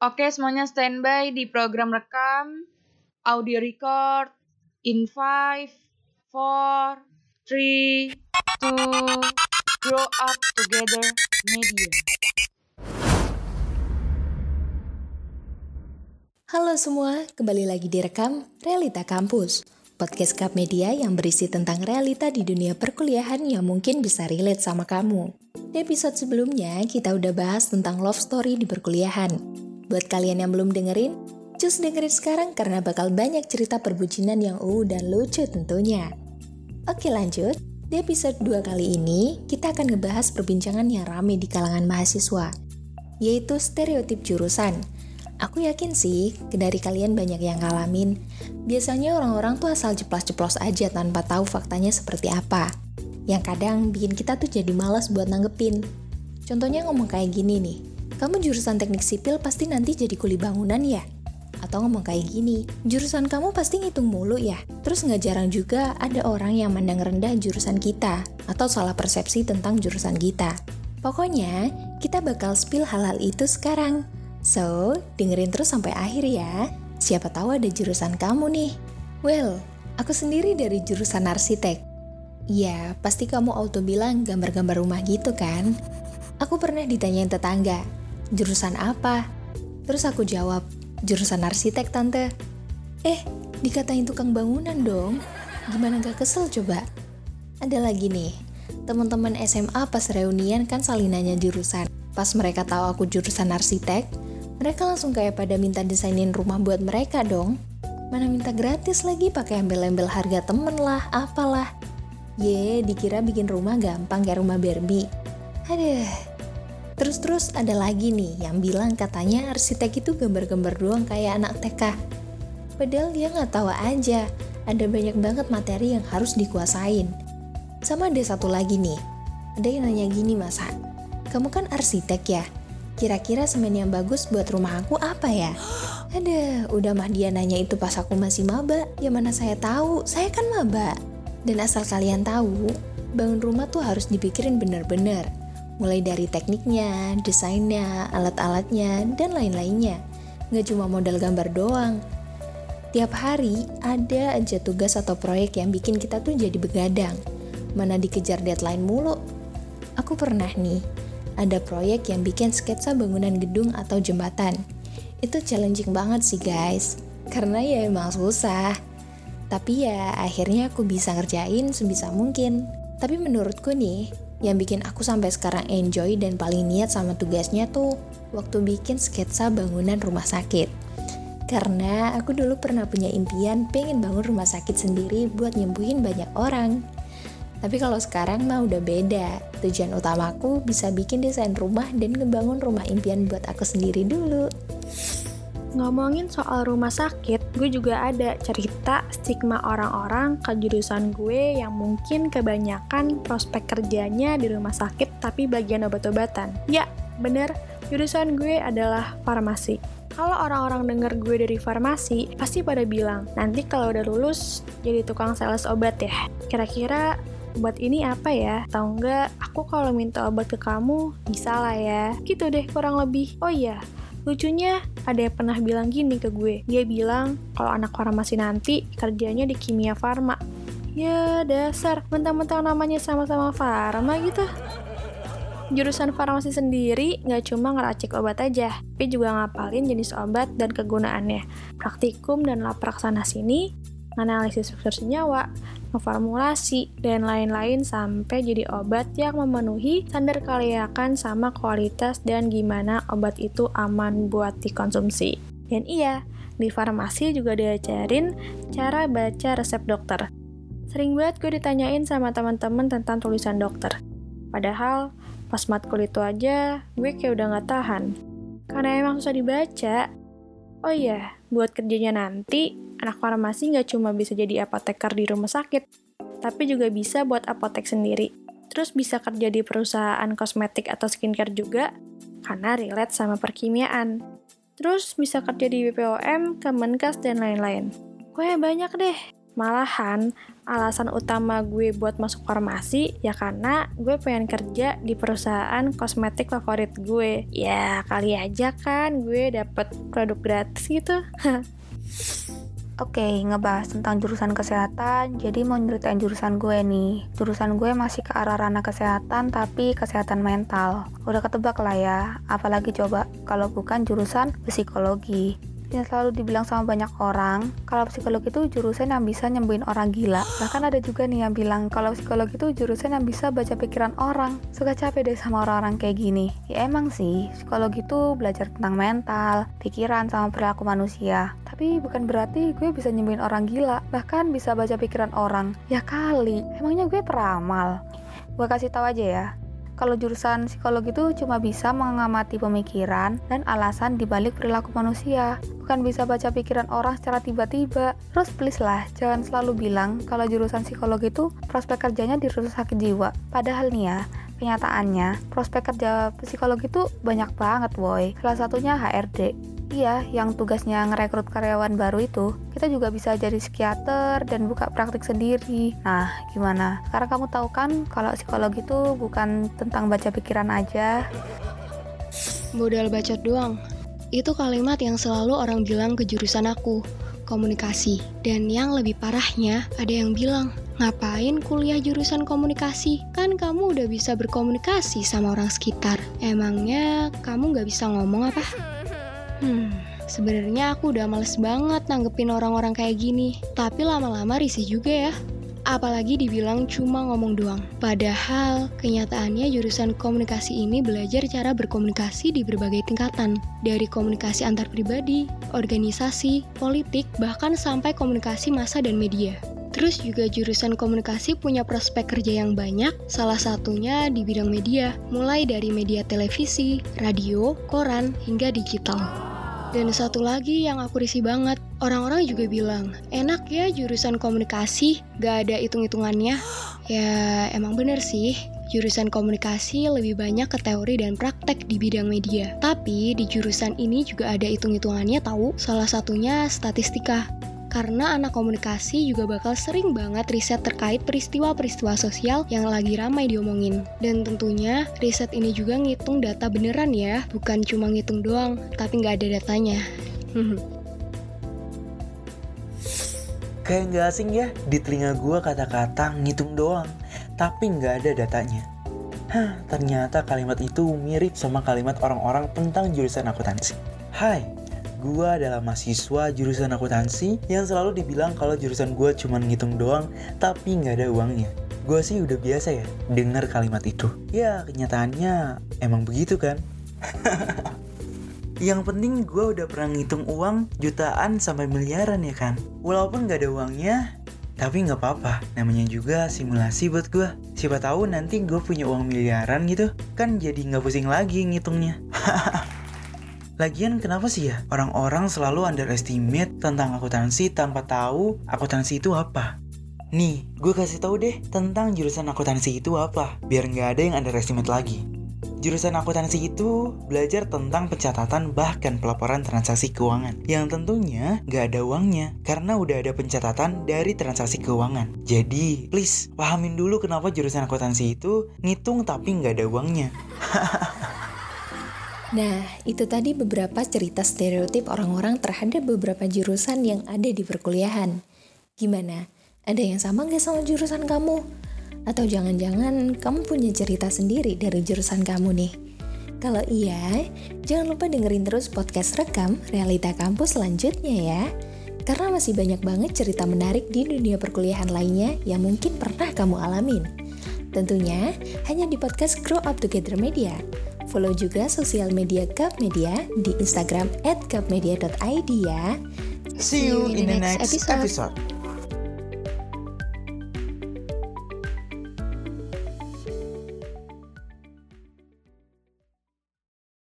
Oke, semuanya standby di program rekam, audio record, in 5, 4, 3, 2, grow up together media. Halo semua, kembali lagi di rekam Realita Kampus. Podcast Kap Media yang berisi tentang realita di dunia perkuliahan yang mungkin bisa relate sama kamu. Di episode sebelumnya, kita udah bahas tentang love story di perkuliahan. Buat kalian yang belum dengerin, cus dengerin sekarang karena bakal banyak cerita perbucinan yang uh dan lucu tentunya. Oke lanjut, di episode 2 kali ini, kita akan ngebahas perbincangan yang rame di kalangan mahasiswa, yaitu stereotip jurusan. Aku yakin sih, dari kalian banyak yang ngalamin. Biasanya orang-orang tuh asal ceplos-ceplos aja tanpa tahu faktanya seperti apa. Yang kadang bikin kita tuh jadi malas buat nanggepin. Contohnya ngomong kayak gini nih, kamu jurusan teknik sipil pasti nanti jadi kuli bangunan ya? Atau ngomong kayak gini, jurusan kamu pasti ngitung mulu ya? Terus nggak jarang juga ada orang yang mandang rendah jurusan kita, atau salah persepsi tentang jurusan kita. Pokoknya, kita bakal spill hal-hal itu sekarang. So, dengerin terus sampai akhir ya. Siapa tahu ada jurusan kamu nih. Well, aku sendiri dari jurusan arsitek. Ya, pasti kamu auto bilang gambar-gambar rumah gitu kan? Aku pernah ditanyain tetangga, jurusan apa? Terus aku jawab, jurusan arsitek tante. Eh, dikatain tukang bangunan dong. Gimana gak kesel coba? Ada lagi nih, teman-teman SMA pas reunian kan saling nanya jurusan. Pas mereka tahu aku jurusan arsitek, mereka langsung kayak pada minta desainin rumah buat mereka dong. Mana minta gratis lagi pakai embel-embel harga temen lah, apalah. Ye, dikira bikin rumah gampang kayak rumah Barbie. Aduh. Terus-terus ada lagi nih yang bilang katanya arsitek itu gambar-gambar doang kayak anak TK. Padahal dia nggak tahu aja, ada banyak banget materi yang harus dikuasain. Sama ada satu lagi nih, ada yang nanya gini masa, kamu kan arsitek ya, Kira-kira semen yang bagus buat rumah aku apa ya? Ada, udah mah dia nanya itu pas aku masih maba. Ya mana saya tahu, saya kan maba. Dan asal kalian tahu, bangun rumah tuh harus dipikirin bener-bener. Mulai dari tekniknya, desainnya, alat-alatnya, dan lain-lainnya. Nggak cuma modal gambar doang. Tiap hari ada aja tugas atau proyek yang bikin kita tuh jadi begadang. Mana dikejar deadline mulu. Aku pernah nih, ada proyek yang bikin sketsa bangunan gedung atau jembatan. Itu challenging banget sih guys, karena ya emang susah. Tapi ya akhirnya aku bisa ngerjain sebisa mungkin. Tapi menurutku nih, yang bikin aku sampai sekarang enjoy dan paling niat sama tugasnya tuh waktu bikin sketsa bangunan rumah sakit. Karena aku dulu pernah punya impian pengen bangun rumah sakit sendiri buat nyembuhin banyak orang. Tapi kalau sekarang mah udah beda. Tujuan utamaku bisa bikin desain rumah dan ngebangun rumah impian buat aku sendiri dulu. Ngomongin soal rumah sakit, gue juga ada cerita stigma orang-orang ke jurusan gue yang mungkin kebanyakan prospek kerjanya di rumah sakit tapi bagian obat-obatan. Ya, bener, jurusan gue adalah farmasi. Kalau orang-orang denger gue dari farmasi, pasti pada bilang, nanti kalau udah lulus, jadi tukang sales obat ya. Kira-kira obat ini apa ya? Tahu nggak, aku kalau minta obat ke kamu, bisa lah ya. Gitu deh kurang lebih. Oh iya, Lucunya, ada yang pernah bilang gini ke gue. Dia bilang, kalau anak farmasi nanti, kerjanya di kimia farma. Ya, dasar. Mentang-mentang namanya sama-sama farma gitu. Jurusan farmasi sendiri nggak cuma ngeracik obat aja, tapi juga ngapalin jenis obat dan kegunaannya. Praktikum dan lapraksana sini, analisis struktur senyawa, ngeformulasi, dan lain-lain sampai jadi obat yang memenuhi standar kelayakan sama kualitas dan gimana obat itu aman buat dikonsumsi. Dan iya, di farmasi juga diajarin cara baca resep dokter. Sering banget gue ditanyain sama teman-teman tentang tulisan dokter. Padahal, pas matkul itu aja, gue kayak udah gak tahan. Karena emang susah dibaca. Oh iya, buat kerjanya nanti, anak farmasi nggak cuma bisa jadi apoteker di rumah sakit, tapi juga bisa buat apotek sendiri. Terus bisa kerja di perusahaan kosmetik atau skincare juga, karena relate sama perkimiaan. Terus bisa kerja di BPOM, Kemenkes, dan lain-lain. Pokoknya banyak deh. Malahan, alasan utama gue buat masuk farmasi ya karena gue pengen kerja di perusahaan kosmetik favorit gue. Ya, kali aja kan gue dapet produk gratis gitu. Oke, ngebahas tentang jurusan kesehatan, jadi mau nyeritain jurusan gue nih. Jurusan gue masih ke arah ranah kesehatan, tapi kesehatan mental. Udah ketebak lah ya, apalagi coba kalau bukan jurusan psikologi yang selalu dibilang sama banyak orang kalau psikologi itu jurusan yang bisa nyembuhin orang gila. Bahkan ada juga nih yang bilang kalau psikologi itu jurusan yang bisa baca pikiran orang. Suka capek deh sama orang-orang kayak gini. Ya emang sih psikologi itu belajar tentang mental pikiran sama perilaku manusia. Tapi bukan berarti gue bisa nyembuhin orang gila. Bahkan bisa baca pikiran orang. Ya kali emangnya gue peramal? Gue kasih tahu aja ya kalau jurusan psikologi itu cuma bisa mengamati pemikiran dan alasan dibalik perilaku manusia, bukan bisa baca pikiran orang secara tiba-tiba. Terus please lah, jangan selalu bilang kalau jurusan psikologi itu prospek kerjanya di rumah sakit jiwa. Padahal nih ya, kenyataannya prospek kerja psikologi itu banyak banget boy. Salah satunya HRD. Iya, yang tugasnya ngerekrut karyawan baru itu, kita juga bisa jadi psikiater dan buka praktik sendiri. Nah, gimana? Sekarang kamu tahu kan kalau psikologi itu bukan tentang baca pikiran aja. Modal bacot doang. Itu kalimat yang selalu orang bilang ke jurusan aku, komunikasi. Dan yang lebih parahnya, ada yang bilang, ngapain kuliah jurusan komunikasi? Kan kamu udah bisa berkomunikasi sama orang sekitar. Emangnya kamu nggak bisa ngomong apa? Hmm, sebenarnya aku udah males banget nanggepin orang-orang kayak gini. Tapi lama-lama risih juga ya. Apalagi dibilang cuma ngomong doang. Padahal kenyataannya jurusan komunikasi ini belajar cara berkomunikasi di berbagai tingkatan. Dari komunikasi antar pribadi, organisasi, politik, bahkan sampai komunikasi massa dan media. Terus juga jurusan komunikasi punya prospek kerja yang banyak, salah satunya di bidang media, mulai dari media televisi, radio, koran, hingga digital. Dan satu lagi yang aku risih banget, orang-orang juga bilang, enak ya jurusan komunikasi, gak ada hitung-hitungannya. Ya emang bener sih, jurusan komunikasi lebih banyak ke teori dan praktek di bidang media. Tapi di jurusan ini juga ada hitung-hitungannya tahu, salah satunya statistika karena anak komunikasi juga bakal sering banget riset terkait peristiwa-peristiwa sosial yang lagi ramai diomongin. Dan tentunya riset ini juga ngitung data beneran ya, bukan cuma ngitung doang, tapi nggak ada datanya. Kayak nggak asing ya di telinga gue kata-kata ngitung doang, tapi nggak ada datanya. Hah, ternyata kalimat itu mirip sama kalimat orang-orang tentang jurusan akuntansi. Hai, Gua adalah mahasiswa jurusan akuntansi yang selalu dibilang kalau jurusan gue cuma ngitung doang tapi nggak ada uangnya. Gue sih udah biasa ya dengar kalimat itu. Ya kenyataannya emang begitu kan. Yang penting gue udah pernah ngitung uang jutaan sampai miliaran ya kan. Walaupun nggak ada uangnya, tapi nggak apa-apa, namanya juga simulasi buat gue. Siapa tahu nanti gue punya uang miliaran gitu, kan jadi nggak pusing lagi ngitungnya. Lagian kenapa sih ya orang-orang selalu underestimate tentang akuntansi tanpa tahu akuntansi itu apa? Nih, gue kasih tahu deh tentang jurusan akuntansi itu apa, biar nggak ada yang underestimate lagi. Jurusan akuntansi itu belajar tentang pencatatan bahkan pelaporan transaksi keuangan yang tentunya nggak ada uangnya karena udah ada pencatatan dari transaksi keuangan. Jadi, please pahamin dulu kenapa jurusan akuntansi itu ngitung tapi nggak ada uangnya. Nah, itu tadi beberapa cerita stereotip orang-orang terhadap beberapa jurusan yang ada di perkuliahan. Gimana? Ada yang sama nggak sama jurusan kamu? Atau jangan-jangan kamu punya cerita sendiri dari jurusan kamu nih? Kalau iya, jangan lupa dengerin terus podcast rekam Realita Kampus selanjutnya ya. Karena masih banyak banget cerita menarik di dunia perkuliahan lainnya yang mungkin pernah kamu alamin. Tentunya hanya di podcast Grow Up Together Media. Follow juga sosial media Cup Media di Instagram @cupmedia.id ya. See you in the next episode. episode.